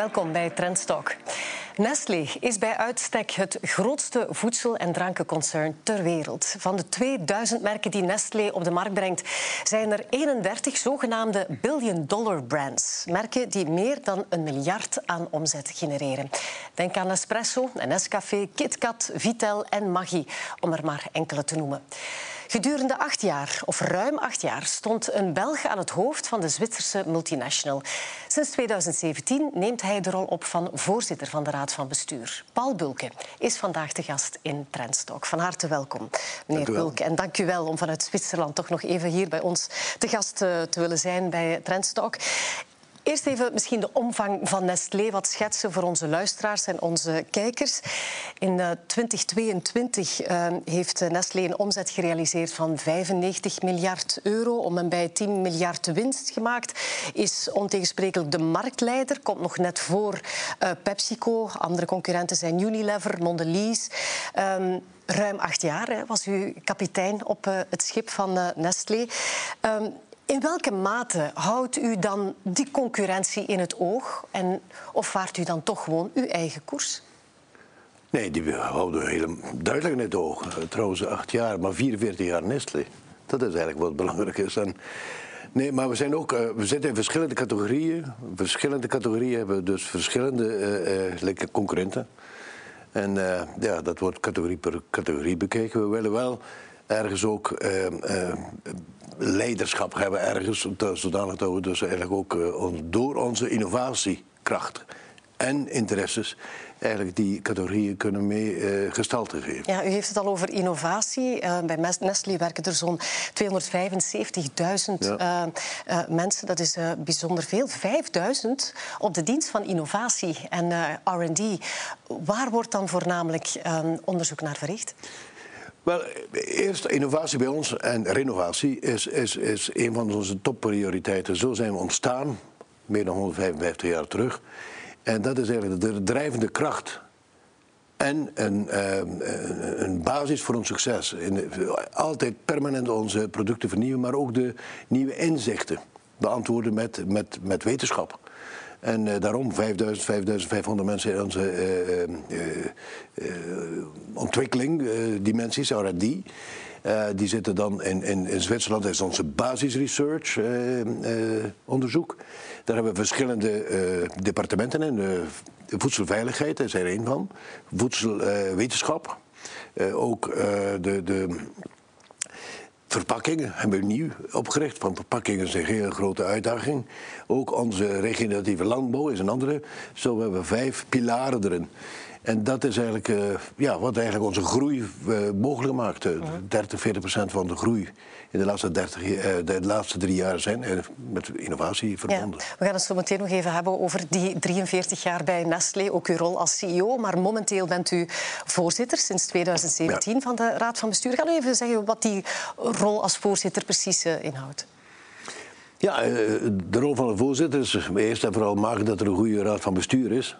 Welkom bij Trendstalk. Nestlé is bij uitstek het grootste voedsel- en drankenconcern ter wereld. Van de 2000 merken die Nestlé op de markt brengt, zijn er 31 zogenaamde billion-dollar brands. Merken die meer dan een miljard aan omzet genereren. Denk aan Nespresso, Nescafé, KitKat, Vitel en Maggi, om er maar enkele te noemen. Gedurende acht jaar, of ruim acht jaar, stond een Belg aan het hoofd van de Zwitserse multinational. Sinds 2017 neemt hij de rol op van voorzitter van de Raad van Bestuur. Paul Bulke is vandaag de gast in Trendstok. Van harte welkom, meneer Bulke. En dank u wel om vanuit Zwitserland toch nog even hier bij ons te gast eh, te willen zijn bij Trendstok. Eerst even misschien de omvang van Nestlé wat schetsen voor onze luisteraars en onze kijkers. In 2022 uh, eh, heeft Nestlé een omzet gerealiseerd van 95 miljard euro. Om en bij 10 miljard winst gemaakt. Is ontegensprekelijk de marktleider. Komt nog net voor uh, PepsiCo. Andere concurrenten zijn Unilever, Mondelez. Um, ruim acht jaar was u kapitein op uh, het schip van Nestlé. In welke mate houdt u dan die concurrentie in het oog? En, of vaart u dan toch gewoon uw eigen koers? Nee, die houden we heel duidelijk in het oog. Trouwens, acht jaar, maar 44 jaar Nestlé. Dat is eigenlijk wat belangrijk is. En nee, maar we, zijn ook, uh, we zitten in verschillende categorieën. Verschillende categorieën hebben dus verschillende uh, concurrenten. En ja, dat wordt categorie per categorie bekeken. We willen wel ergens ook leiderschap hebben ergens, zodanig dat we dus eigenlijk ook uh, door onze innovatiekracht en interesses eigenlijk die categorieën kunnen mee uh, gestalte geven. Ja, u heeft het al over innovatie. Uh, bij Nestlé werken er zo'n 275.000 ja. mensen. Dat is bijzonder veel. 5.000 op de dienst van innovatie en R&D. Waar wordt dan voornamelijk onderzoek naar verricht? Wel, eerst innovatie bij ons en renovatie is, is, is een van onze topprioriteiten. Zo zijn we ontstaan, meer dan 155 jaar terug. En dat is eigenlijk de drijvende kracht en een, uh, een basis voor ons succes. Altijd permanent onze producten vernieuwen, maar ook de nieuwe inzichten beantwoorden met, met, met wetenschap. En uh, daarom 5000, 5500 mensen in onze uh, uh, ontwikkeling, dimensies, R&D. die zitten dan in, in, in Zwitserland, dat is onze basisresearch onderzoek. Daar hebben we verschillende departementen in. de voedselveiligheid is er één van. Voedselwetenschap. ook de, de Verpakkingen hebben we nieuw opgericht, want verpakkingen zijn een hele grote uitdaging. Ook onze regeneratieve landbouw is een andere. Zo hebben we vijf pilaren erin. En dat is eigenlijk uh, ja, wat eigenlijk onze groei uh, mogelijk maakt. 30, 40 procent van de groei in de laatste, 30, uh, de laatste drie jaar zijn met innovatie verbonden. Ja, we gaan het zo meteen nog even hebben over die 43 jaar bij Nestlé, ook uw rol als CEO. Maar momenteel bent u voorzitter sinds 2017 ja. van de Raad van Bestuur. Ga u even zeggen wat die rol als voorzitter precies inhoudt. Ja, de rol van de voorzitter is eerst en vooral maken dat er een goede raad van bestuur is.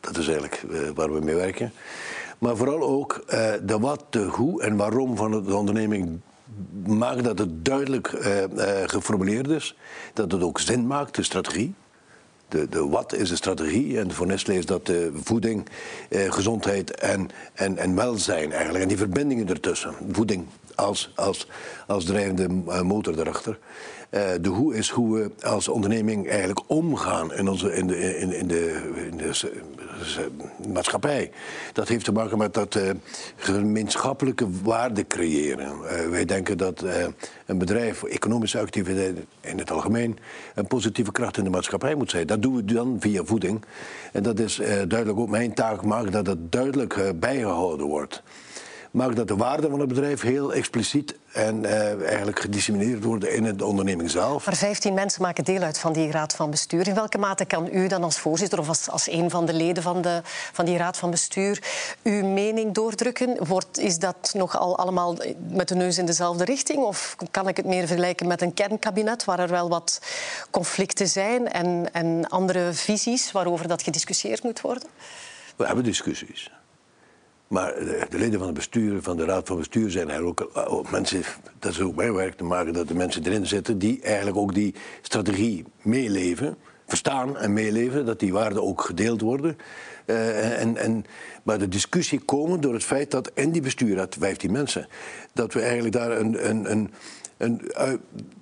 Dat is eigenlijk uh, waar we mee werken. Maar vooral ook uh, de wat, de hoe en waarom van de onderneming maken dat het duidelijk uh, geformuleerd is. Dat het ook zin maakt, de strategie. De, de wat is de strategie en voor Nestlé is dat de voeding, gezondheid en, en, en welzijn eigenlijk. En die verbindingen ertussen. Voeding als, als, als drijvende motor daarachter. Uh, de hoe is hoe we als onderneming eigenlijk omgaan in, onze, in, de, in, in de, in de maatschappij. Dat heeft te maken met dat uh, gemeenschappelijke waarde creëren. Uh, wij denken dat een bedrijf, economische activiteit in het algemeen, een positieve kracht in de maatschappij moet zijn. Dat doen we dan via voeding. En dat is duidelijk ook mijn taak, maken dat het duidelijk bijgehouden wordt maakt dat de waarden van het bedrijf heel expliciet en uh, eigenlijk gedissimineerd worden in de onderneming zelf. Maar 15 mensen maken deel uit van die raad van bestuur. In welke mate kan u dan als voorzitter of als, als een van de leden van, de, van die raad van bestuur uw mening doordrukken? Wordt, is dat nogal allemaal met de neus in dezelfde richting? Of kan ik het meer vergelijken met een kernkabinet waar er wel wat conflicten zijn en, en andere visies waarover dat gediscussieerd moet worden? We hebben discussies. Maar de, leden van het bestuur, van de raad van bestuur zijn eigenlijk ook, ook mensen, dat is ook mijn werk te maken, dat de mensen erin zitten die eigenlijk ook die strategie meeleven, verstaan en meeleven, dat die waarden ook gedeeld worden. Uh, en, en, maar de discussie komen door het feit dat in die bestuurraad, 15 mensen, dat we eigenlijk daar een, een, een, een uh,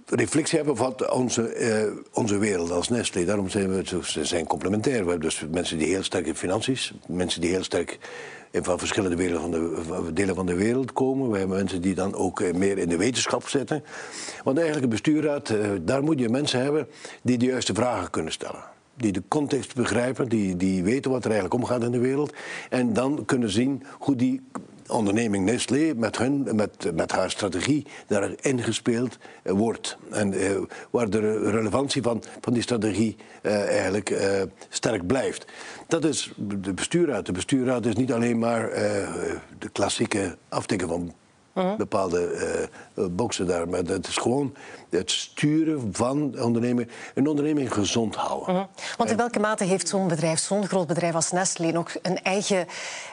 reflectie hebben van onze, onze wereld als Nestlé. Daarom zijn we ze zijn complementair. We hebben dus mensen die heel sterk in financiën, mensen die heel sterk van verschillende delen van, de, delen van de wereld komen. We hebben mensen die dan ook meer in de wetenschap zitten. Want eigenlijk een bestuurraad, daar moet je mensen hebben die de juiste vragen kunnen stellen die de context begrijpen, die, die weten wat er eigenlijk omgaat in de wereld. En dan kunnen zien hoe die onderneming Nestlé met, hun, met, met haar strategie daarin gespeeld uh, wordt. En uh, waar de relevantie van, van die strategie uh, eigenlijk sterk blijft. Dat is de bestuurraad. De bestuurraad is niet alleen maar de klassieke aftikken van Mhm. bepaalde uh, boksen daar. Maar dat is gewoon het sturen van de onderneming, een onderneming gezond houden. Mhm. Want in welke mate heeft zo'n bedrijf, zo'n groot bedrijf als Nestlé, nog een eigen,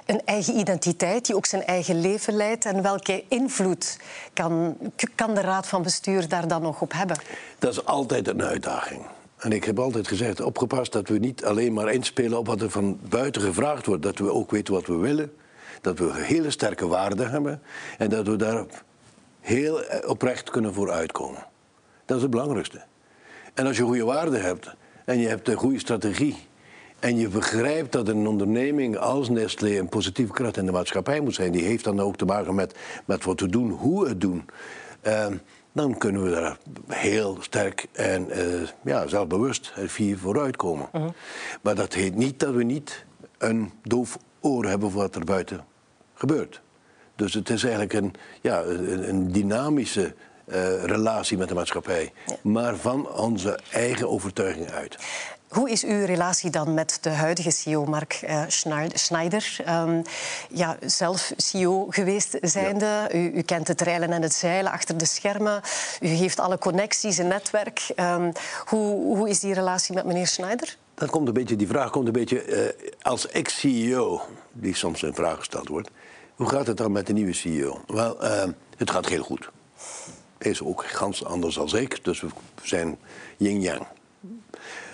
een eigen identiteit die ook zijn eigen leven leidt? En welke invloed kan, kan de raad van bestuur daar dan nog op hebben? Dat is altijd een uitdaging. En ik heb altijd gezegd, opgepast dat we niet alleen maar inspelen op wat er van buiten gevraagd wordt. Dat we ook weten wat we willen dat we hele sterke waarden hebben en dat we daar heel oprecht kunnen voor uitkomen. Dat is het belangrijkste. En als je goede waarden hebt en je hebt een goede strategie en je begrijpt dat een onderneming als Nestlé een positieve kracht in de maatschappij moet zijn, die heeft dan ook te maken met, met wat we doen, hoe we het doen. Uh, dan kunnen we daar heel sterk en uh, ja, zelfbewust via vooruit komen. Uh Maar dat heet niet dat we niet een doof oor hebben voor wat er buiten gebeurt. Dus het is eigenlijk een, ja, een, een dynamische uh, relatie met de maatschappij, maar van onze eigen overtuiging uit. Hoe is uw relatie dan met de huidige CEO, Mark uh, Schneider? Um, ja, zelf CEO geweest zijnde. Ja. U, u, kent het reilen en het zeilen achter de schermen. U heeft alle connecties, een netwerk. Um, hoe, hoe is die relatie met meneer Schneider? Dat komt een beetje, die vraag komt een beetje uh, als ex-CEO, die soms in vraag gesteld wordt. Hoe gaat het dan met de nieuwe CEO? Wel, uh, het gaat heel goed. Hij is ook gans anders dan ik, dus we zijn yin-yang.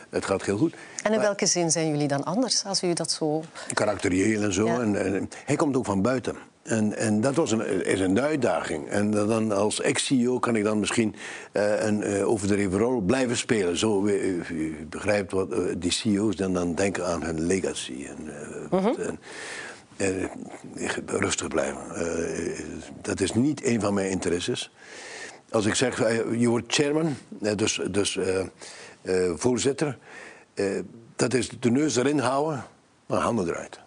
Het gaat heel goed. En in welke zin zijn jullie dan anders, als u dat zo... Karakterieel en zo. Ja. En, en, hij komt ook van buiten. En, en dat was een, is een uitdaging. En dan als ex-CEO kan ik dan misschien uh, een uh, overdreven rol blijven spelen. Zo, u begrijpt wat die CEO's dan, dan denken aan hun legacy. En, -huh. en, rustig blijven. Dat is niet een van mijn interesses. Als ik zeg, je wordt chairman, dus, dus voorzitter, dat is de neus erin houden, maar handen eruit.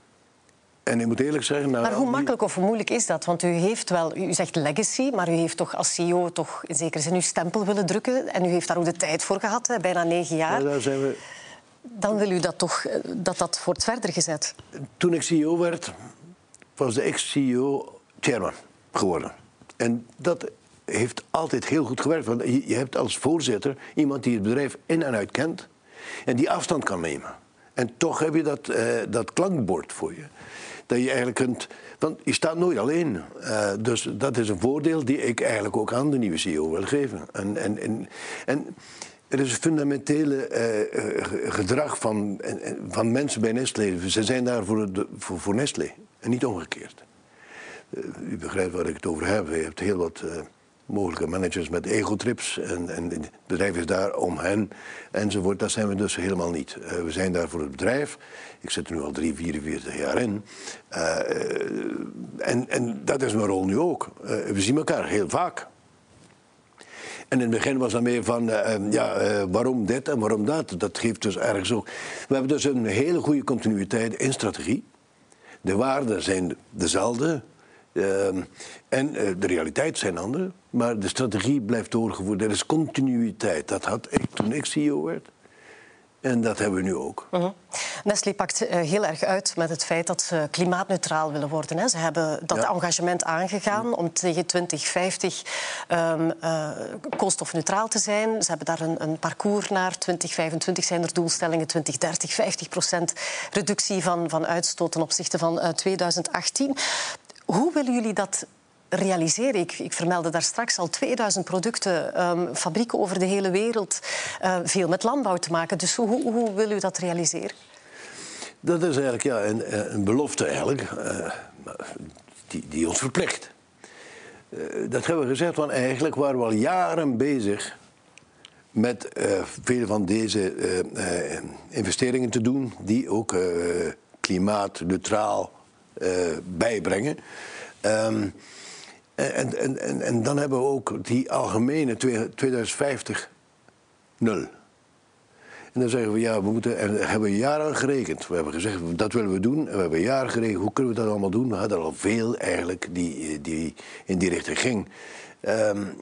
En ik moet eerlijk zeggen... Nou, maar hoe makkelijk of moeilijk is dat? Want u heeft wel, u zegt legacy, maar u heeft toch als CEO toch in zekere zin uw stempel willen drukken. En u heeft daar ook de tijd voor gehad, hè, bijna negen jaar. Ja, daar zijn we dan wil u dat toch eh, dat dat wordt verder gezet? Toen ik CEO werd, was de ex-CEO chairman geworden. En dat heeft altijd heel goed gewerkt. Want je hebt als voorzitter iemand die het bedrijf in en uit kent en die afstand kan nemen. En toch heb je dat, uh, dat klankbord voor je. Dat je eigenlijk. Want je staat nooit alleen. Uh, dus dat is een voordeel die ik eigenlijk ook aan de nieuwe CEO wil geven. En, en, en, en er is een fundamentele uh, gedrag van, van mensen bij Nestlé. Ze zijn daar voor, voor, voor Nestlé en niet omgekeerd. U begrijpt waar ik het over heb. Je hebt heel wat mogelijke managers met ego-trips. En, en het bedrijf is daar om hen enzovoort. Dat zijn we dus helemaal niet. we zijn daar voor het bedrijf. Ik zit er nu al 3, 44 jaar in. en, en dat is mijn rol nu ook. we zien elkaar heel vaak. En in het begin was dat meer van, ja, waarom dit en waarom dat? Dat geeft dus ergens ook. We hebben dus een hele goede continuïteit in strategie. De waarden zijn dezelfde. Uh, en de realiteit zijn andere. Maar de strategie blijft doorgevoerd. Er is continuïteit. Dat had ik toen ik CEO werd. En dat hebben we nu ook. Uh -huh. Nestlé pakt uh, heel erg uit met het feit dat ze klimaatneutraal willen worden. Hè. Ze hebben dat ja. engagement aangegaan om tegen 2050 um, uh, koolstofneutraal te zijn. Ze hebben daar een, een, parcours naar. 2025 zijn er doelstellingen, 2030 50 procent reductie van, van uitstoot ten opzichte van uh, 2018. Hoe willen jullie dat realiseren? Ik, ik vermeldde daar straks al 2000 producten, um, fabrieken over de hele wereld, uh, veel met landbouw te maken. Dus hoe, hoe wil u dat realiseren? Dat is eigenlijk ja, een, een belofte eigenlijk, uh, die, die ons verplicht. Dat hebben we gezegd, want eigenlijk waren we al jaren bezig met veel van deze investeringen te doen, die ook klimaatneutraal bijbrengen. Um, en, en, en, en, dan hebben we ook die algemene 2050 nul. En dan zeggen we, ja, we moeten, en daar hebben we jaren gerekend. We hebben gezegd, dat willen we doen. En we hebben jaren gerekend, hoe kunnen we dat allemaal doen? We hadden al veel eigenlijk die, die in die richting ging. Um,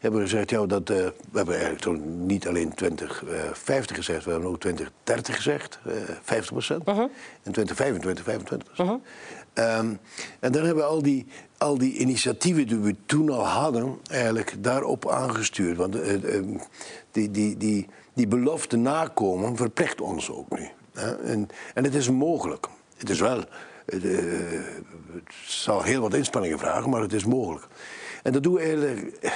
hebben gezegd, ja, dat, uh, we hebben eigenlijk toen niet alleen 2050 uh, gezegd, we hebben ook 2030 gezegd, uh, 50 procent. Uh -huh. En 2025, 25 procent. -huh. um, en dan hebben we al die, al die initiatieven die we toen al hadden, eigenlijk daarop aangestuurd. Want uh, die, die, die, die belofte nakomen verplicht ons ook nu. Hè? En, en het is mogelijk. Het is wel. Het, het zal heel wat inspanningen vragen, maar het is mogelijk. En dat doen we eigenlijk.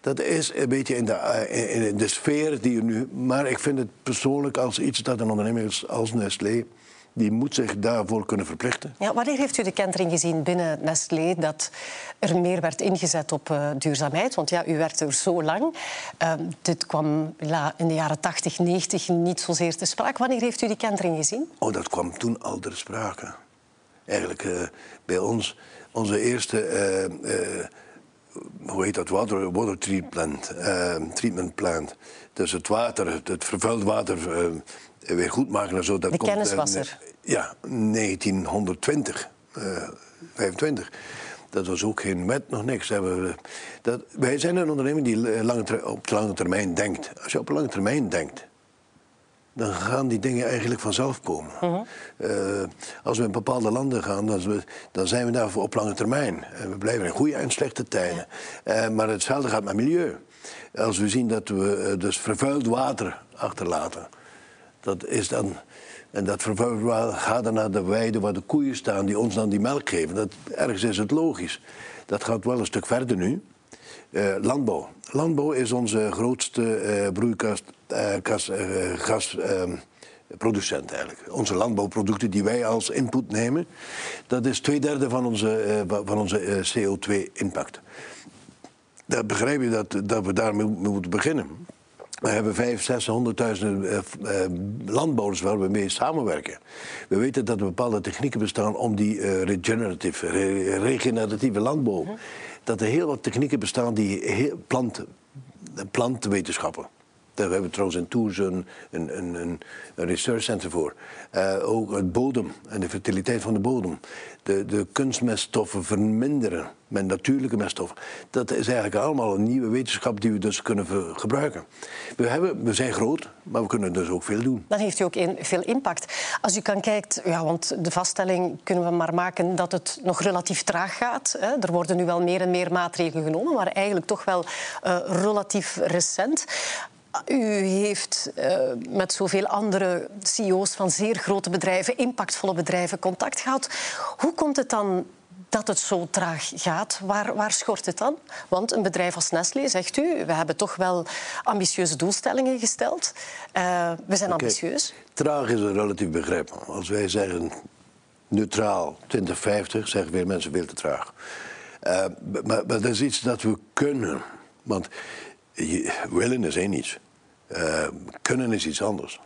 Dat is een beetje in de, eh, in de sfeer die je nu. Maar ik vind het persoonlijk als iets dat een onderneming als Nestlé die moet zich daarvoor kunnen verplichten. Ja, wanneer heeft u de kentering gezien binnen Nestlé dat er meer werd ingezet op uh, duurzaamheid? Want ja, u werkte er zo lang. Uh, dit kwam in de jaren 80, 90 niet zozeer te sprake. Wanneer heeft u die kentering gezien? Oh, dat kwam toen al ter sprake. Eigenlijk uh, bij ons, onze eerste, hoe heet dat, water, water treatment, treatment plant. Dus het water, het vervuild water weer goed maken en zo. Dat de komt, kennis was er. Ja, 1920, uh, 25. Dat was ook geen wet, nog niks. We, dat, wij zijn een onderneming die lange, op lange termijn denkt. Als je op lange termijn denkt, dan gaan die dingen eigenlijk vanzelf komen. Uh -huh. uh, als we in bepaalde landen gaan, dan, we, dan zijn we daar op lange termijn. En we blijven in goede en slechte tijden. Uh, maar hetzelfde gaat met milieu. Als we zien dat we uh, dus vervuild water achterlaten dat is dan. En dat vervuild gaat dan naar de weide waar de koeien staan die ons dan die melk geven. Dat, ergens is het logisch. Dat gaat wel een stuk verder nu. Uh, landbouw. Landbouw is onze grootste uh, broeikasgasproducent uh, eigenlijk. Onze landbouwproducten die wij als input nemen, dat is twee derde van onze, van onze CO2-impact. Dan begrijp je dat, dat we daarmee moeten beginnen. We hebben 500.000, 600.000 uh, landbouwers waar we mee samenwerken. We weten dat er bepaalde technieken bestaan om die regeneratieve landbouw. Dat er heel wat technieken bestaan die heel, plant, plantwetenschappen. Daar hebben we trouwens in Tours een, een, een, een research center voor. Uh, ook het bodem en de fertiliteit van de bodem. De, de kunstmeststoffen verminderen met natuurlijke meststoffen. Dat is eigenlijk allemaal een nieuwe wetenschap die we dus kunnen gebruiken. We, hebben, we zijn groot, maar we kunnen dus ook veel doen. Dan heeft u ook een, veel impact. Als u kan kijkt, ja, want de vaststelling kunnen we maar maken dat het nog relatief traag gaat. Hè. Er worden nu wel meer en meer maatregelen genomen, maar eigenlijk toch wel uh, relatief recent. U heeft uh, met zoveel andere CEO's van zeer grote bedrijven, impactvolle bedrijven, contact gehad. Hoe komt het dan dat het zo traag gaat? Waar, waar schort het dan? Want een bedrijf als Nestlé, zegt u, we hebben toch wel ambitieuze doelstellingen gesteld. Uh, we zijn okay. ambitieus. Traag is een relatief begrip. Als wij zeggen neutraal 2050, zeggen veel mensen veel te traag. Uh, maar, maar dat is iets dat we kunnen. Want willen is één iets. Uh, kunnen is iets anders.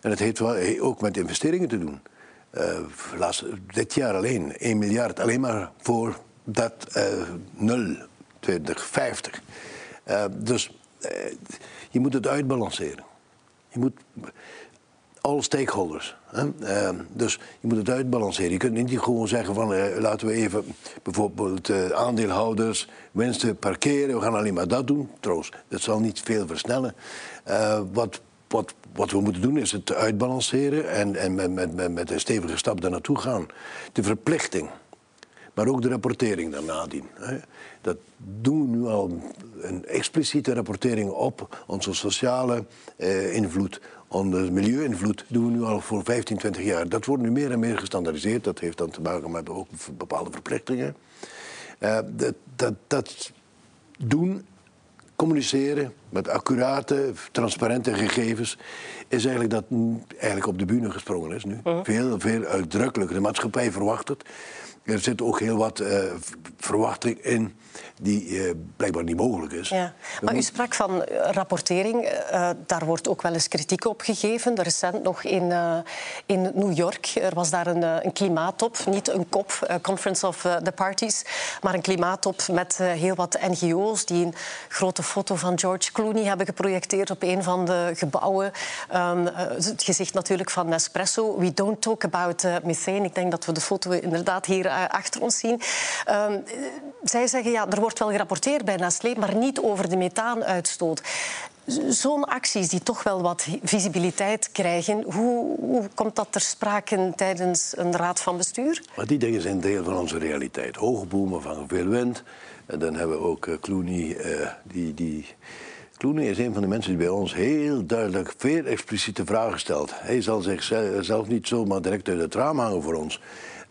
En het heeft wel ook met investeringen te doen. Laatst, dit jaar alleen 1 miljard, alleen maar voor dat uh, 0, 2050. Uh, dus je moet het uitbalanceren. Je moet alle stakeholders. Uh, dus je moet het uitbalanceren. Je kunt niet gewoon zeggen van uh, laten we even bijvoorbeeld uh, aandeelhouders winsten parkeren. We gaan alleen maar dat doen. Trouwens, dat zal niet veel versnellen. Eh, wat, wat, wat we moeten doen is het uitbalanceren en, en met, met, met een stevige stap daar naartoe gaan. De verplichting. Maar ook de rapportering daarna dien. Dat doen we nu al. Een expliciete rapportering op onze sociale eh, onze milieu-invloed, doen we nu al voor 15, 20 jaar. Dat wordt nu meer en meer gestandaardiseerd. Dat heeft dan te maken met ook bepaalde verplichtingen. dat, dat, dat doen communiceren met accurate, transparante gegevens, is eigenlijk dat eigenlijk op de bühne gesprongen is nu. Veel, veel uitdrukkelijker. De maatschappij verwacht het. Er zit ook heel wat uh, verwachting in die uh, blijkbaar niet mogelijk is. Ja. Maar u sprak van eh, rapportering. Uh, daar wordt ook wel eens kritiek op gegeven. Recent nog in, uh, in New York. Er was daar een, een klimaattop. Niet een kop, Conference of the Parties. Maar een klimaattop met heel wat NGO's die een grote foto van George Clooney hebben geprojecteerd op een van de gebouwen. Um, het gezicht natuurlijk van Nespresso. We don't talk about methane. Ik denk dat we de foto inderdaad hier achter ons zien. Um, zij zeggen ja, er wordt wel gerapporteerd bij Nestlé, maar niet over de methaanuitstoot. Zo'n acties die toch wel wat visibiliteit krijgen, hoe, hoe, komt dat ter sprake tijdens een raad van bestuur? Maar die dingen zijn deel van onze realiteit. Hoge vangen veel wind. En dan hebben we ook Clooney, die, die... Clooney is een van de mensen die bij ons heel duidelijk veel expliciete vragen stelt. Hij zal zichzelf niet zomaar direct uit het raam hangen voor ons.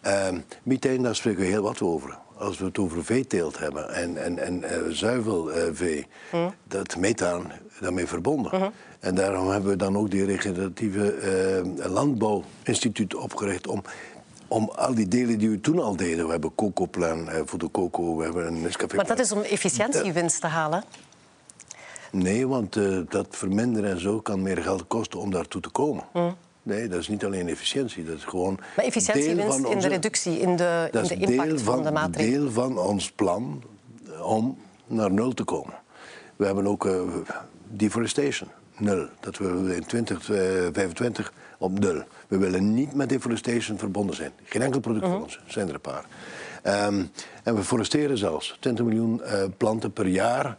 Uh, meteen, daar spreken we heel wat over als we het over veeteelt hebben en, en, en uh, zuivelvee, uh, dat methaan daarmee verbonden. Uh-huh. En daarom hebben we dan ook die regeneratieve uh, landbouwinstituut opgericht om, om al die delen die we toen al deden. We hebben Cocoplan voor de coco, we hebben een Nescafé. Maar dat is om efficiëntiewinst te halen? Nee, want uh, dat verminderen en zo kan meer geld kosten om daartoe te komen. Nee, dat is niet alleen efficiëntie, dat is gewoon. Maar efficiëntiewinst in de reductie, in de, in de impact van, van, de maatregelen? deel van ons plan om naar nul te komen. We hebben ook uh, deforestation, nul. Dat we in 2025 op nul. We willen niet met deforestation verbonden zijn. Geen enkel product van mhm. ons, zijn er een paar. Um, en we foresteren zelfs 20 miljoen uh, planten per jaar.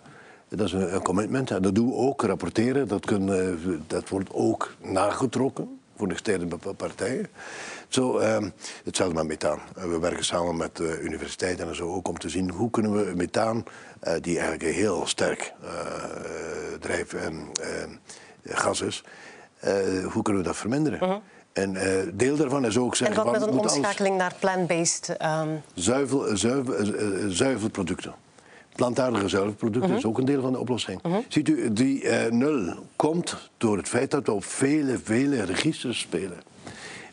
Dat is een, een commitment. En dat doen we ook, rapporteren. Dat, kunnen, dat wordt ook nagetrokken voor de externe partijen. Zo, uh, hetzelfde met methaan. We werken samen met de universiteiten en zo ook om te zien hoe kunnen we methaan, uh, die eigenlijk een heel sterk uh, drijf- en gas is, hoe kunnen we dat verminderen? -huh. En deel daarvan is ook zeggen... En wat met een omschakeling naar plant-based... Um... Zuivel, zuivel, zuivelproducten plantaardige zuivelproducten is mhm. ook een deel van de oplossing. Mhm. Ziet u, die uh, nul komt door het feit dat we op vele, vele registers spelen.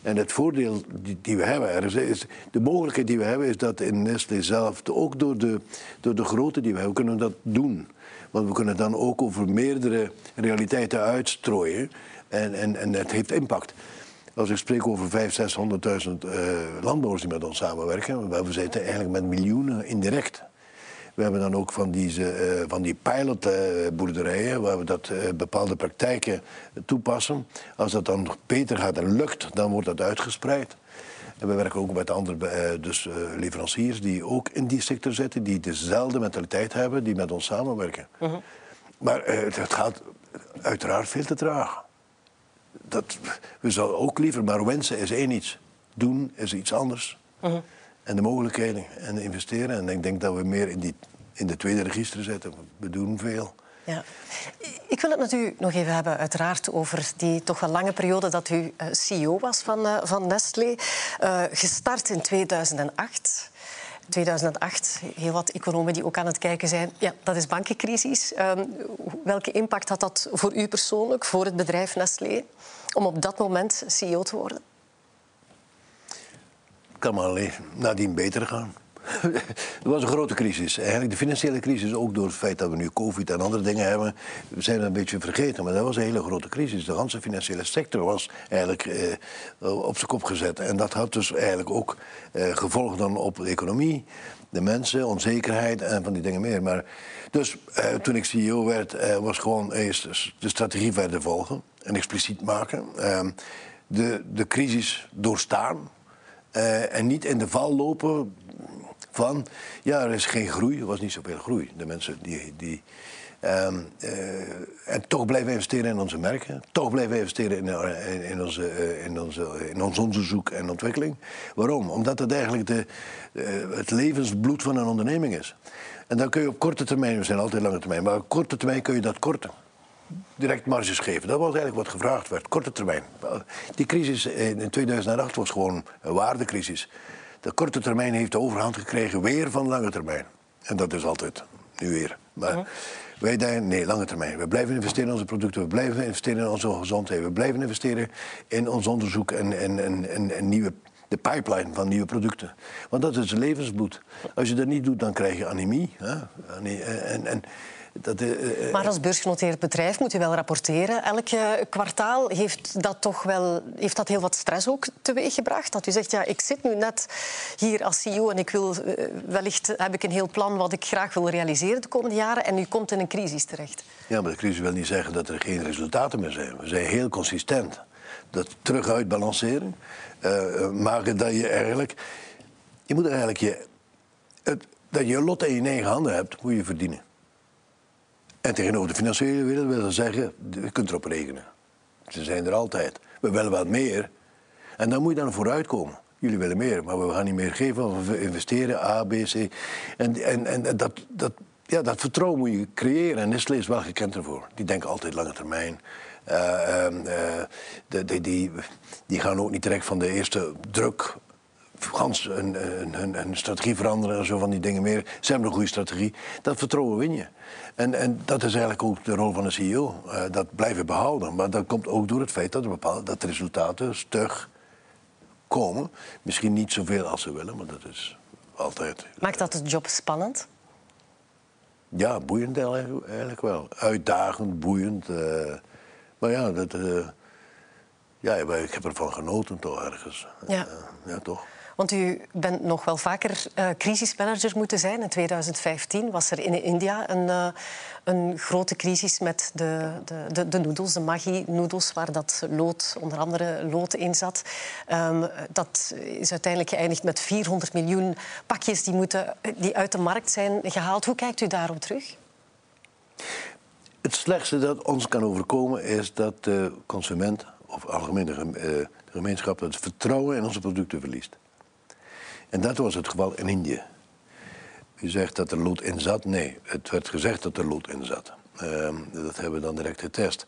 En het voordeel die, die we hebben, is, de mogelijkheid die we hebben, is dat in Nestlé zelf, ook door de, door de grootte die we hebben, kunnen dat doen. Want we kunnen dan ook over meerdere realiteiten uitstrooien. En, en, en het heeft impact. Als ik spreek over 500.000, 600.000 uh, landbouwers die met ons samenwerken, we zitten eigenlijk met miljoenen indirect. We hebben dan ook van die, uh, van die pilotboerderijen, waar we dat uh, bepaalde praktijken toepassen. Als dat dan beter gaat en lukt, dan wordt dat uitgespreid. En we werken ook met andere dus, leveranciers die ook in die sector zitten, die dezelfde mentaliteit hebben, die met ons samenwerken. -huh. Maar het gaat uiteraard veel te traag. Dat, we zouden ook liever, maar wensen is één iets. Doen is iets anders. -huh en de mogelijkheden en investeren. En ik denk dat we meer in, die, in de tweede register zetten. We doen veel. Ja. Ik wil het met u nog even hebben, uiteraard, over die toch wel lange periode dat u eh, CEO was van, uh, van Nestlé. Uh, gestart in 2008. 2008, heel wat economen die ook aan het kijken zijn. Ja, dat is bankencrisis. Um, welke impact had dat voor u persoonlijk, voor het bedrijf Nestlé, om op dat moment CEO te worden? Kan maar alleen nadien beter gaan. Er was een grote crisis. Eigenlijk de financiële crisis, ook door het feit dat we nu COVID en andere dingen hebben, we zijn een beetje vergeten. Maar dat was een hele grote crisis. De hele financiële sector was eigenlijk eh, op zijn kop gezet. En dat had dus eigenlijk ook eh, gevolgen dan op de economie, de mensen, onzekerheid en van die dingen meer. Maar, dus eh, toen ik CEO werd, eh, was gewoon eerst de strategie verder volgen en expliciet maken. Ehm, de, de crisis doorstaan uh, en niet in de val lopen van, ja, er is geen groei. Er was niet zoveel groei. De mensen die... die um, uh, en toch blijven investeren in onze merken. Toch blijven investeren in, in, in, onze, in, onze, in ons onderzoek en ontwikkeling. Waarom? Omdat het eigenlijk de, het levensbloed van een onderneming is. En dan kun je op korte termijn, we zijn altijd lange termijn, maar op korte termijn kun je dat korten direct marges geven. Dat was eigenlijk wat gevraagd werd, korte termijn. Die crisis in 2008 was gewoon een waardecrisis. de korte termijn heeft de overhand gekregen weer van lange termijn. En dat is altijd nu weer. Maar wij denken, nee, lange termijn. We blijven investeren in onze producten, we blijven investeren in onze gezondheid, we blijven investeren in ons onderzoek en, en, en, en nieuwe de pipeline van nieuwe producten. Want dat is levensbloed. Als je dat niet doet, dan krijg je anemie. Hè? En, en, dat, uh, maar als beursgenoteerd bedrijf moet u wel rapporteren. Elke kwartaal heeft dat toch wel heeft dat heel wat stress ook teweeggebracht. Dat u zegt, ja, ik zit nu net hier als CEO en ik wil, wellicht heb ik een heel plan wat ik graag wil realiseren de komende jaren en u komt in een crisis terecht. Ja, maar de crisis wil niet zeggen dat er geen resultaten meer zijn. We zijn heel consistent. Dat terug uitbalanceren. Maken dat je eigenlijk... Je moet eigenlijk je... Het, dat je lot in je eigen handen hebt, moet je verdienen. En tegenover de financiële wereld wil dat zeggen, je kunt erop rekenen. Ze zijn er altijd. We willen wat meer. En dan moet je dan vooruitkomen. Jullie willen meer, maar we gaan niet meer geven. We investeren, A, B, C. En, en, en dat, dat, ja, dat vertrouwen moet je creëren. En Nestlé is wel gekend ervoor. Die denken altijd lange termijn. Uh, uh, die, die, die gaan ook niet direct van de eerste druk gans hun, hun, hun, strategie veranderen en zo van die dingen meer. Ze hebben een goede strategie. Dat vertrouwen win je. En, en dat is eigenlijk ook de rol van een CEO. Uh, eh, dat blijven behouden. Maar dat komt ook door het feit dat, bepaalde, dat de resultaten stug komen. Misschien niet zoveel als ze willen, maar dat is altijd. Maakt dat de job spannend? Ja, boeiend eigenlijk wel. Uitdagend, boeiend. Uh, maar ja, dat, uh, ja, ik heb ervan genoten toch ergens. Ja, ja toch. Want u bent nog wel vaker uh, crisismanager moeten zijn. In 2015 was er in India een, uh, een grote crisis met de, de, de, de noedels, de Maggi-noedels, waar dat lood, onder andere lood in zat. Um, dat is uiteindelijk geëindigd met 400 miljoen pakjes die, moeten, die uit de markt zijn gehaald. Hoe kijkt u daarop terug? Het slechtste dat ons kan overkomen is dat de consument, of algemeen de eh, gemeenschap, het vertrouwen in onze producten verliest. En dat was het geval in Indië. U zegt dat er lood in zat. Nee, het werd gezegd dat er lood in zat. Uh, dat hebben we dan direct getest.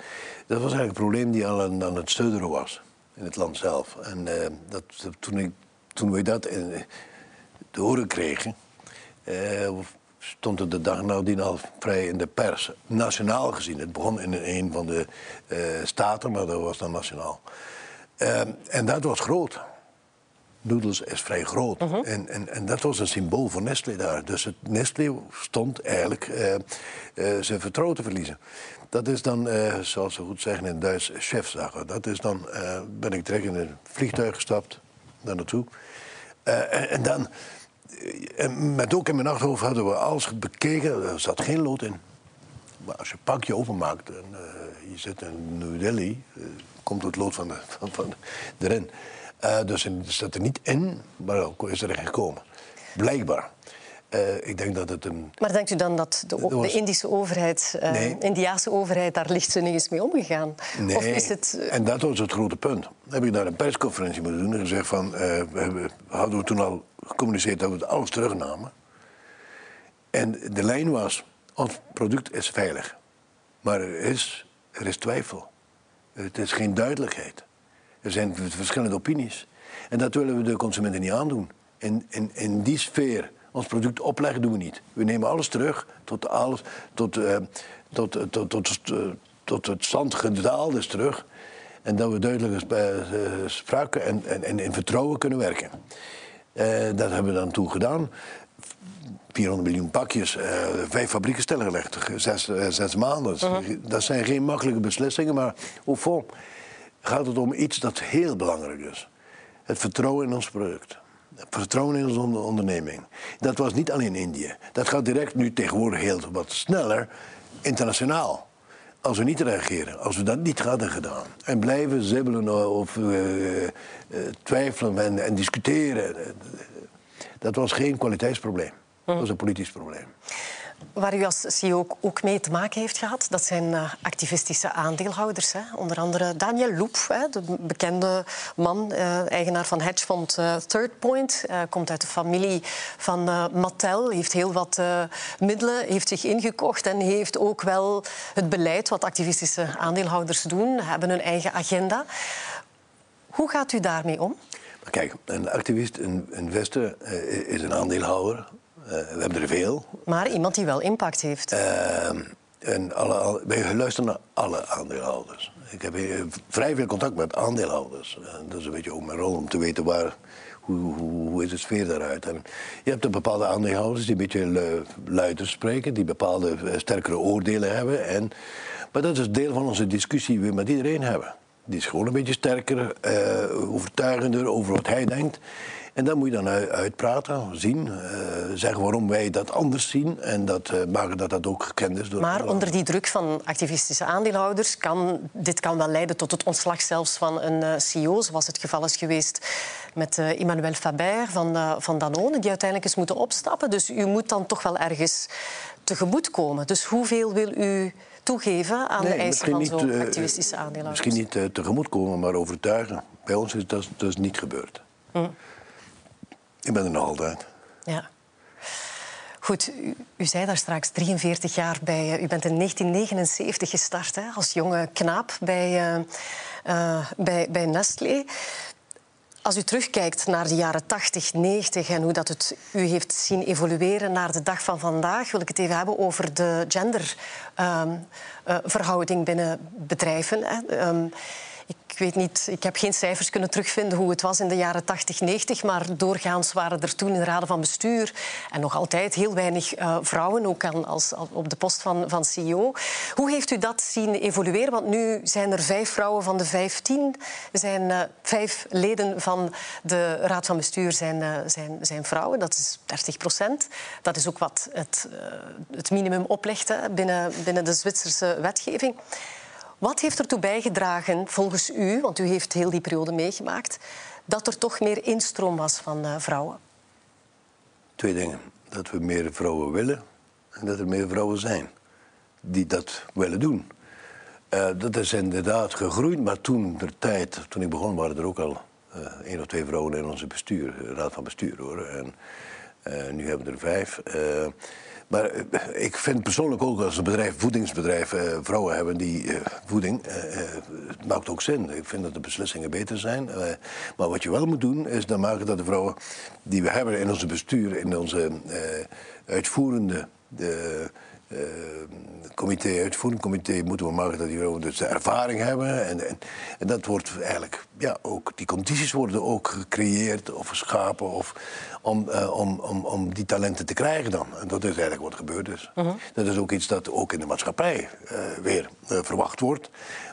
Dat was eigenlijk een probleem die al aan, het studderen was. In het land zelf. En uh, dat, toen, ik, toen we dat in, te horen kregen... Uh, stond het de dag nadien al vrij in de pers. Nationaal gezien. Het begon in een van de uh, staten, maar dat was dan nationaal. Ehm, en dat was groot. Noedels is vrij groot. Mhm. en, en, en dat was een symbool voor Nestlé daar. Dus het Nestlé stond eigenlijk uh, uh, zijn vertrouwen te verliezen. Dat is dan, uh, zoals ze goed zeggen in Duits, chefzaken. Dat is dan, ben ik direct in een vliegtuig gestapt, daar naartoe. En, en, dan, met ook in mijn achterhoofd hadden we alles bekeken. Er zat geen lood in. Maar als je een pakje openmaakt en je zit in New Delhi, komt het lood van, de, van, van erin. Uh, dus het staat er niet in, maar ook is er gekomen. Blijkbaar. Uh, ik denk dat het een... Maar denkt u dan dat de, de Indische overheid, uh, nee. Indiaanse overheid, daar lichtzinnig is mee omgegaan? Nee, of is het... en dat was het grote punt. Dan heb ik daar een persconferentie moeten doen en gezegd van... we hadden we toen al gecommuniceerd dat we alles terugnamen. En de lijn was, ons product is veilig. Maar er is, er is twijfel. Het is geen duidelijkheid. Er zijn verschillende opinies. En dat willen we de consumenten niet aandoen. In, in, in die sfeer ons product opleggen doen we niet. We nemen alles terug tot, alles, tot, uh, tot, tot, tot, tot, het stand gedaald is terug. En dat we duidelijk uh, spraken en, en, en, in vertrouwen kunnen werken. Uh, dat hebben we dan toe gedaan. 400 miljoen pakjes, vijf fabrieken stilgelegd, zes, zes maanden. Uh-huh. Dat zijn geen makkelijke beslissingen, maar hoe vol gaat het om iets dat heel belangrijk is. Het vertrouwen in ons product. Het vertrouwen in onze onderneming. Dat was niet alleen Indië. Dat gaat direct nu tegenwoordig heel wat sneller internationaal. Als we niet reageren, als we dat niet hadden gedaan. En blijven zibbelen of uh, uh, twijfelen en, en discussiëren. Dat was geen kwaliteitsprobleem. Dat was een politisch probleem. Waar u als CEO ook mee te maken heeft gehad, dat zijn eh, activistische aandeelhouders. Hè. Onder andere Daniel Loep, de bekende man, uh, eigenaar van hedgefonds uh, Third Point. komt uit de familie van Mattel, heeft heel wat middelen, heeft zich ingekocht en heeft ook wel het beleid wat activistische aandeelhouders doen, hebben hun eigen agenda. Hoe gaat u daarmee om? Kijk, een activist, een investor is een aandeelhouder. We hebben er veel. Maar iemand die wel impact heeft. en alle, wij luisteren naar alle aandeelhouders. Ik heb vrij veel contact met aandeelhouders. dat is een beetje ook mijn rol om te weten waar, hoe, hoe, is de sfeer daaruit? En je hebt een bepaalde aandeelhouders die een beetje luider spreken, die bepaalde eh, sterkere oordelen hebben. En, maar dat is deel van onze discussie die we met iedereen hebben. Die is gewoon een beetje sterker, overtuigender over wat hij denkt. En dan moet je dan uitpraten, zien, uh, zeggen waarom wij dat anders zien en dat, uh, maken dat dat ook gekend is. Door maar onder die druk van activistische aandeelhouders kan dit kan wel leiden tot het ontslag zelfs van een uh, CEO, zoals het geval is geweest met Emmanuel Faber van, van Danone, die uiteindelijk is moeten opstappen. Dus u moet dan toch wel ergens tegemoet komen. Dus hoeveel wil u toegeven aan de eisen van zo'n activistische aandeelhouders? Misschien niet uh, tegemoet komen, maar overtuigen. Bij ons is dat dus niet gebeurd. Hm. Ik ben er nog altijd. Ja. Goed, u, u, zei daar straks 43 jaar bij. U bent in 1979 gestart hè, als jonge knaap bij, uh, bij, bij Nestlé. Als u terugkijkt naar de jaren 80, 90 en hoe dat het u heeft zien evolueren naar de dag van vandaag, wil ik het even hebben over de genderverhouding uh, binnen bedrijven. Hè. Um, ik weet niet, ik heb geen cijfers kunnen terugvinden hoe het was in de jaren 80, 90, maar doorgaans waren er toen in de raden van bestuur en nog altijd heel weinig uh, vrouwen, ook aan, als, op de post van, van CEO. Hoe heeft u dat zien evolueren? Want nu zijn er vijf vrouwen van de vijftien, zijn uh, vijf leden van de raad van bestuur zijn, uh, zijn, zijn vrouwen. Dat is 30 procent. Dat is ook wat het, het minimum oplegt binnen, binnen de Zwitserse wetgeving. Wat heeft ertoe bijgedragen, volgens u, want u heeft heel die periode meegemaakt, dat er toch meer instroom was van uh, vrouwen? Twee dingen. Dat we meer vrouwen willen en dat er meer vrouwen zijn die dat willen doen. Uh, dat is inderdaad gegroeid, maar toen de tijd, toen ik begon, waren er ook al uh, één of twee vrouwen in onze bestuur, raad van bestuur hoor. En nu hebben we er vijf. Maar eh, ik vind persoonlijk ook als een bedrijf, voedingsbedrijf, eh, vrouwen hebben die eh, voeding. het maakt ook zin. Ik vind dat de beslissingen beter zijn. maar wat je wel moet doen, is dan maken dat de vrouwen die we hebben in onze bestuur, in onze uitvoerende. Uh, comité, uitvoerend comité, moeten we maken dat die dus de ervaring hebben. En, en, en, dat wordt eigenlijk, ja, ook, die condities worden ook gecreëerd of geschapen of, om, uh, om, om, om die talenten te krijgen dan. En dat is eigenlijk wat gebeurd is. Uh mhm. -huh. Dat is ook iets dat ook in de maatschappij uh, weer verwacht wordt.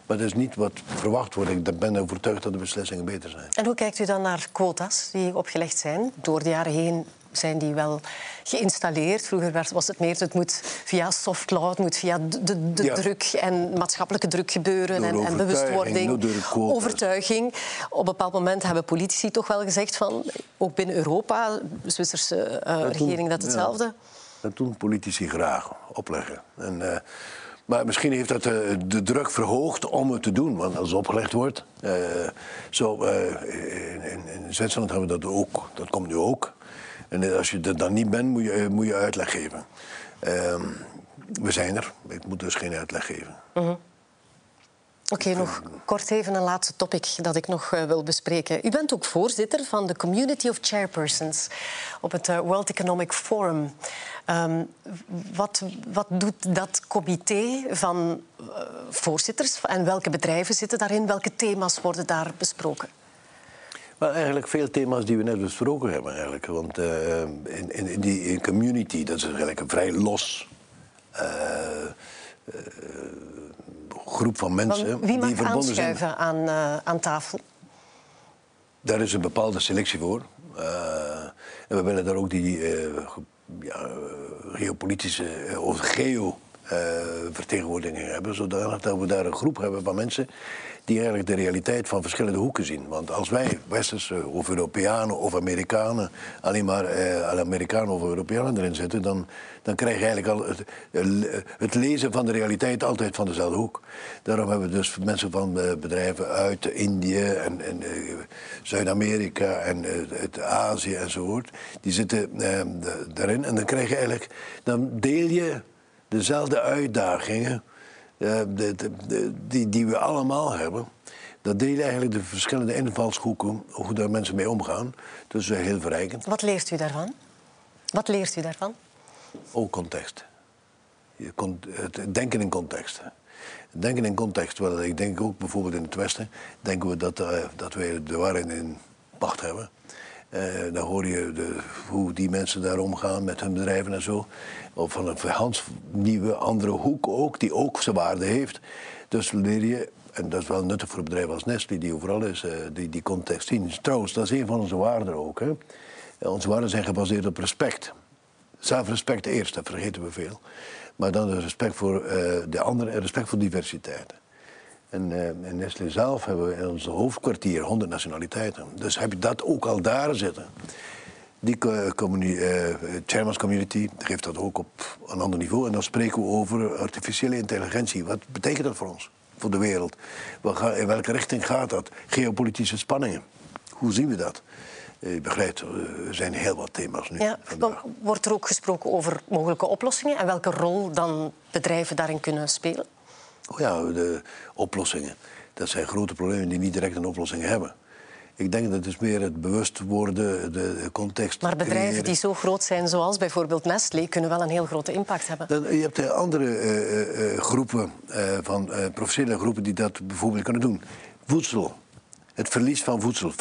Maar dat is niet wat verwacht wordt. Ik ben overtuigd dat de beslissingen beter zijn. En hoe kijkt u dan naar quota's die opgelegd zijn door de jaren heen zijn die wel geïnstalleerd. Vroeger was het meer, het moet via soft law, het moet via de, de druk en maatschappelijke druk gebeuren en, en, bewustwording, overtuiging. Op een bepaald moment hebben politici toch wel gezegd van, ook binnen Europa, de Zwitserse uh, regering dat hetzelfde. Ja. Dat doen politici graag, opleggen. En, uh, maar misschien heeft dat de, eh, de, druk verhoogd om het te doen. Want als het opgelegd wordt. Uh, zo, in, in, Zwitserland hebben we dat ook. Dat komt nu ook. En als je er dan niet bent, moet je, eh, moet je uitleg geven. Uh, we zijn er. Ik moet dus geen uitleg geven. -huh. Oké, nog kort even een laatste topic dat ik nog uh, wil bespreken. U bent ook voorzitter van de Community of Chairpersons op het World Economic Forum. Um, wat, wat, doet dat comité van voorzitters en welke bedrijven zitten daarin? Welke thema's worden daar besproken? Maar eigenlijk veel thema's die we net besproken hebben. Eigenlijk. Want uh, in, in, die in community, dat is eigenlijk een vrij los uh, uh, groep van mensen. wie mag die verbonden aanschuiven zijn. Aan, aan tafel? Daar is een bepaalde selectie voor. en we willen daar ook die ja, geopolitische of geo vertegenwoordiging hebben, zodat we daar een groep hebben van mensen die eigenlijk de realiteit van verschillende hoeken zien. Want als wij, Westerse of Europeanen of Amerikanen, alleen maar eh, Amerikanen of Europeanen erin zetten, dan, dan krijg je eigenlijk al het, het, lezen van de realiteit altijd van dezelfde hoek. Daarom hebben we dus mensen van uh, bedrijven uit Indië en, en uh, Zuid-Amerika en uit Azië enzovoort, die zitten daarin. En dan krijg je eigenlijk, dan deel je dezelfde uitdagingen de, de, die, die we allemaal hebben. Dat delen eigenlijk de verschillende invalshoeken, hoe daar mensen mee omgaan. Dus heel verrijkend. Wat leert u daarvan? Wat leert u daarvan? Ook context. Je het denken in context. Denken in context, wel, ik denk ook bijvoorbeeld in het Westen, denken we dat, uh, dat wij de waarheid in pacht hebben. Uh, dan hoor je de, hoe die mensen daar omgaan met hun bedrijven en zo. Of van een Hans nieuwe, andere hoek ook, die ook zijn waarde heeft. Dus leer je, en dat is wel nuttig voor bedrijf als Nestlé, die overal is, uh, die, die context zien. Trouwens, dat is een van onze waarden ook. Hè. Onze waarden zijn gebaseerd op respect. Zelfrespect eerst, dat vergeten we veel. Maar dan respect voor de anderen en respect voor diversiteit. En uh, in Nestlé zelf hebben we in ons hoofdkwartier 100 nationaliteiten. Dus heb je dat ook al daar zitten. Die communi uh, Chairman's Community geeft dat ook op een ander niveau. En dan spreken we over artificiële intelligentie. Wat betekent dat voor ons, voor de wereld? In welke richting gaat dat? Geopolitische spanningen. Hoe zien we dat? Je begrijpt, er zijn heel wat thema's nu. Ja, wordt er ook gesproken over mogelijke oplossingen en welke rol dan bedrijven daarin kunnen spelen? Oh ja, de oplossingen. Dat zijn grote problemen die niet direct een oplossing hebben. Ik denk dat het meer het bewust worden, de context. Maar bedrijven die zo groot zijn, zoals bijvoorbeeld Nestlé, kunnen wel een heel grote impact hebben. Dan, je hebt andere uh, uh, groepen, uh, van professionele groepen, die dat bijvoorbeeld kunnen doen. Voedsel. Het verlies van voedsel. 30%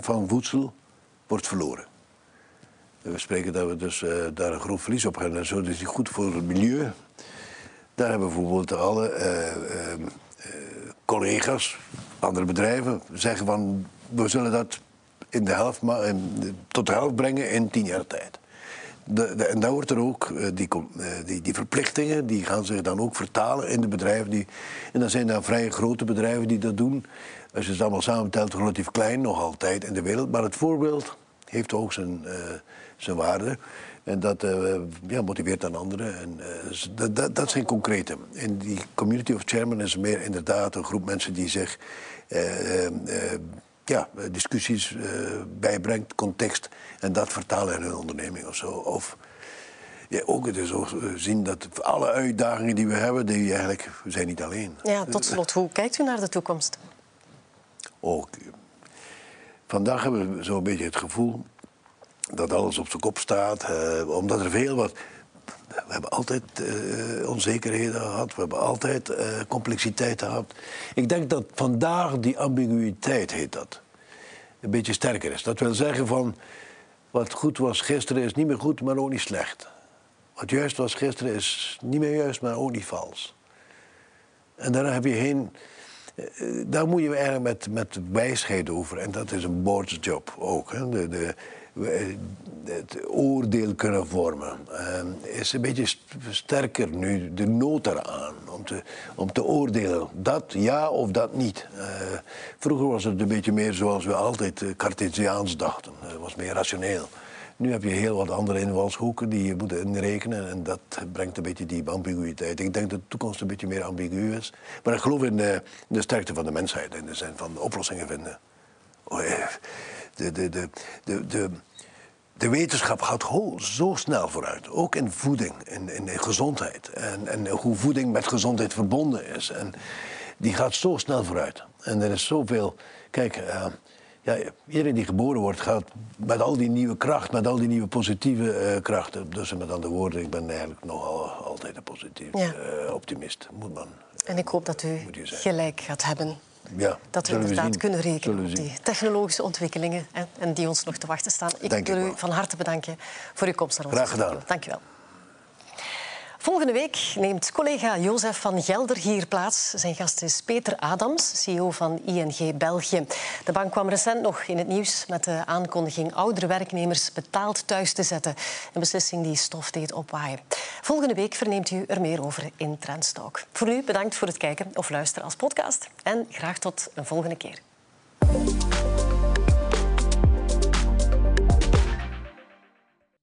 van voedsel wordt verloren. We spreken dat we dus daar een groot verlies op hebben. En zo is het goed voor het milieu. Daar hebben bijvoorbeeld alle collega's, andere bedrijven, zeggen van we zullen dat in de helft, tot de helft brengen in tien jaar tijd. De, en daar wordt er ook, uh, die, die, die, verplichtingen, die gaan zich dan ook vertalen in de bedrijven. Die, en dan zijn daar vrij grote bedrijven die dat doen. Als je het allemaal samentelt, relatief klein nog altijd in de wereld. Maar het voorbeeld heeft ook zijn, zijn waarde. En dat ja, motiveert dan anderen. En, dat, dat, dat, zijn concrete. In die community of chairman is meer inderdaad een groep mensen die zich ja, discussies uh, bijbrengt, context, en dat vertalen in hun onderneming of zo. Of ja, ook dus ook zien dat alle uitdagingen die we hebben, die eigenlijk, we zijn niet alleen. Ja, tot slot, hoe kijkt u naar de toekomst? Ook. Vandaag hebben we zo'n beetje het gevoel dat alles op zijn kop staat, uh, omdat er veel wat we hebben altijd uh, onzekerheden gehad, we hebben altijd uh, complexiteit gehad. Ik denk dat vandaag die ambiguïteit heet dat. Een beetje sterker is. Dat wil zeggen van wat goed was gisteren is niet meer goed, maar ook niet slecht. Wat juist was gisteren is niet meer juist, maar ook niet vals. En daar heb je geen. Eh, daar moet je eigenlijk met, met wijsheid over. En dat is een boardsjob ook. Hè. De, de, het oordeel kunnen vormen. Uh, is een beetje sterker nu de nood eraan om te, om te oordelen. Dat ja of dat niet. Uh, vroeger was het een beetje meer zoals we altijd uh, Cartesiaans dachten. Het was meer rationeel. Nu heb je heel wat andere invalshoeken die je moet inrekenen. En dat brengt een beetje die ambiguïteit. Ik denk dat de toekomst een beetje meer ambigu is. Maar ik geloof in de, in de sterkte van de mensheid. In de zin van oplossingen vinden. De, de, de, de, de, de wetenschap gaat zo snel vooruit. Ook in voeding, in, in, gezondheid. En, en hoe voeding met gezondheid verbonden is. En die gaat zo snel vooruit. En er is zoveel. Kijk, uh, ja, iedereen die geboren wordt, gaat met al die nieuwe kracht, met al die nieuwe positieve uh, krachten. Dus met andere woorden, ik ben eigenlijk nog altijd een positief ja. uh, optimist. Moet man. En ik hoop dat u gelijk gaat hebben ja, dat we inderdaad kunnen rekenen op die technologische ontwikkelingen en, en, die ons nog te wachten staan. Ik wil u van harte bedanken voor uw komst naar ons. Graag gedaan. Dank u wel. Volgende week neemt collega Jozef van Gelder hier plaats. Zijn gast is Peter Adams, CEO van ING België. De bank kwam recent nog in het nieuws met de aankondiging oudere werknemers betaald thuis te zetten. Een beslissing die stof deed opwaaien. Volgende week verneemt u er meer over in Trendstalk. Voor nu bedankt voor het kijken of luisteren als podcast. En graag tot een volgende keer.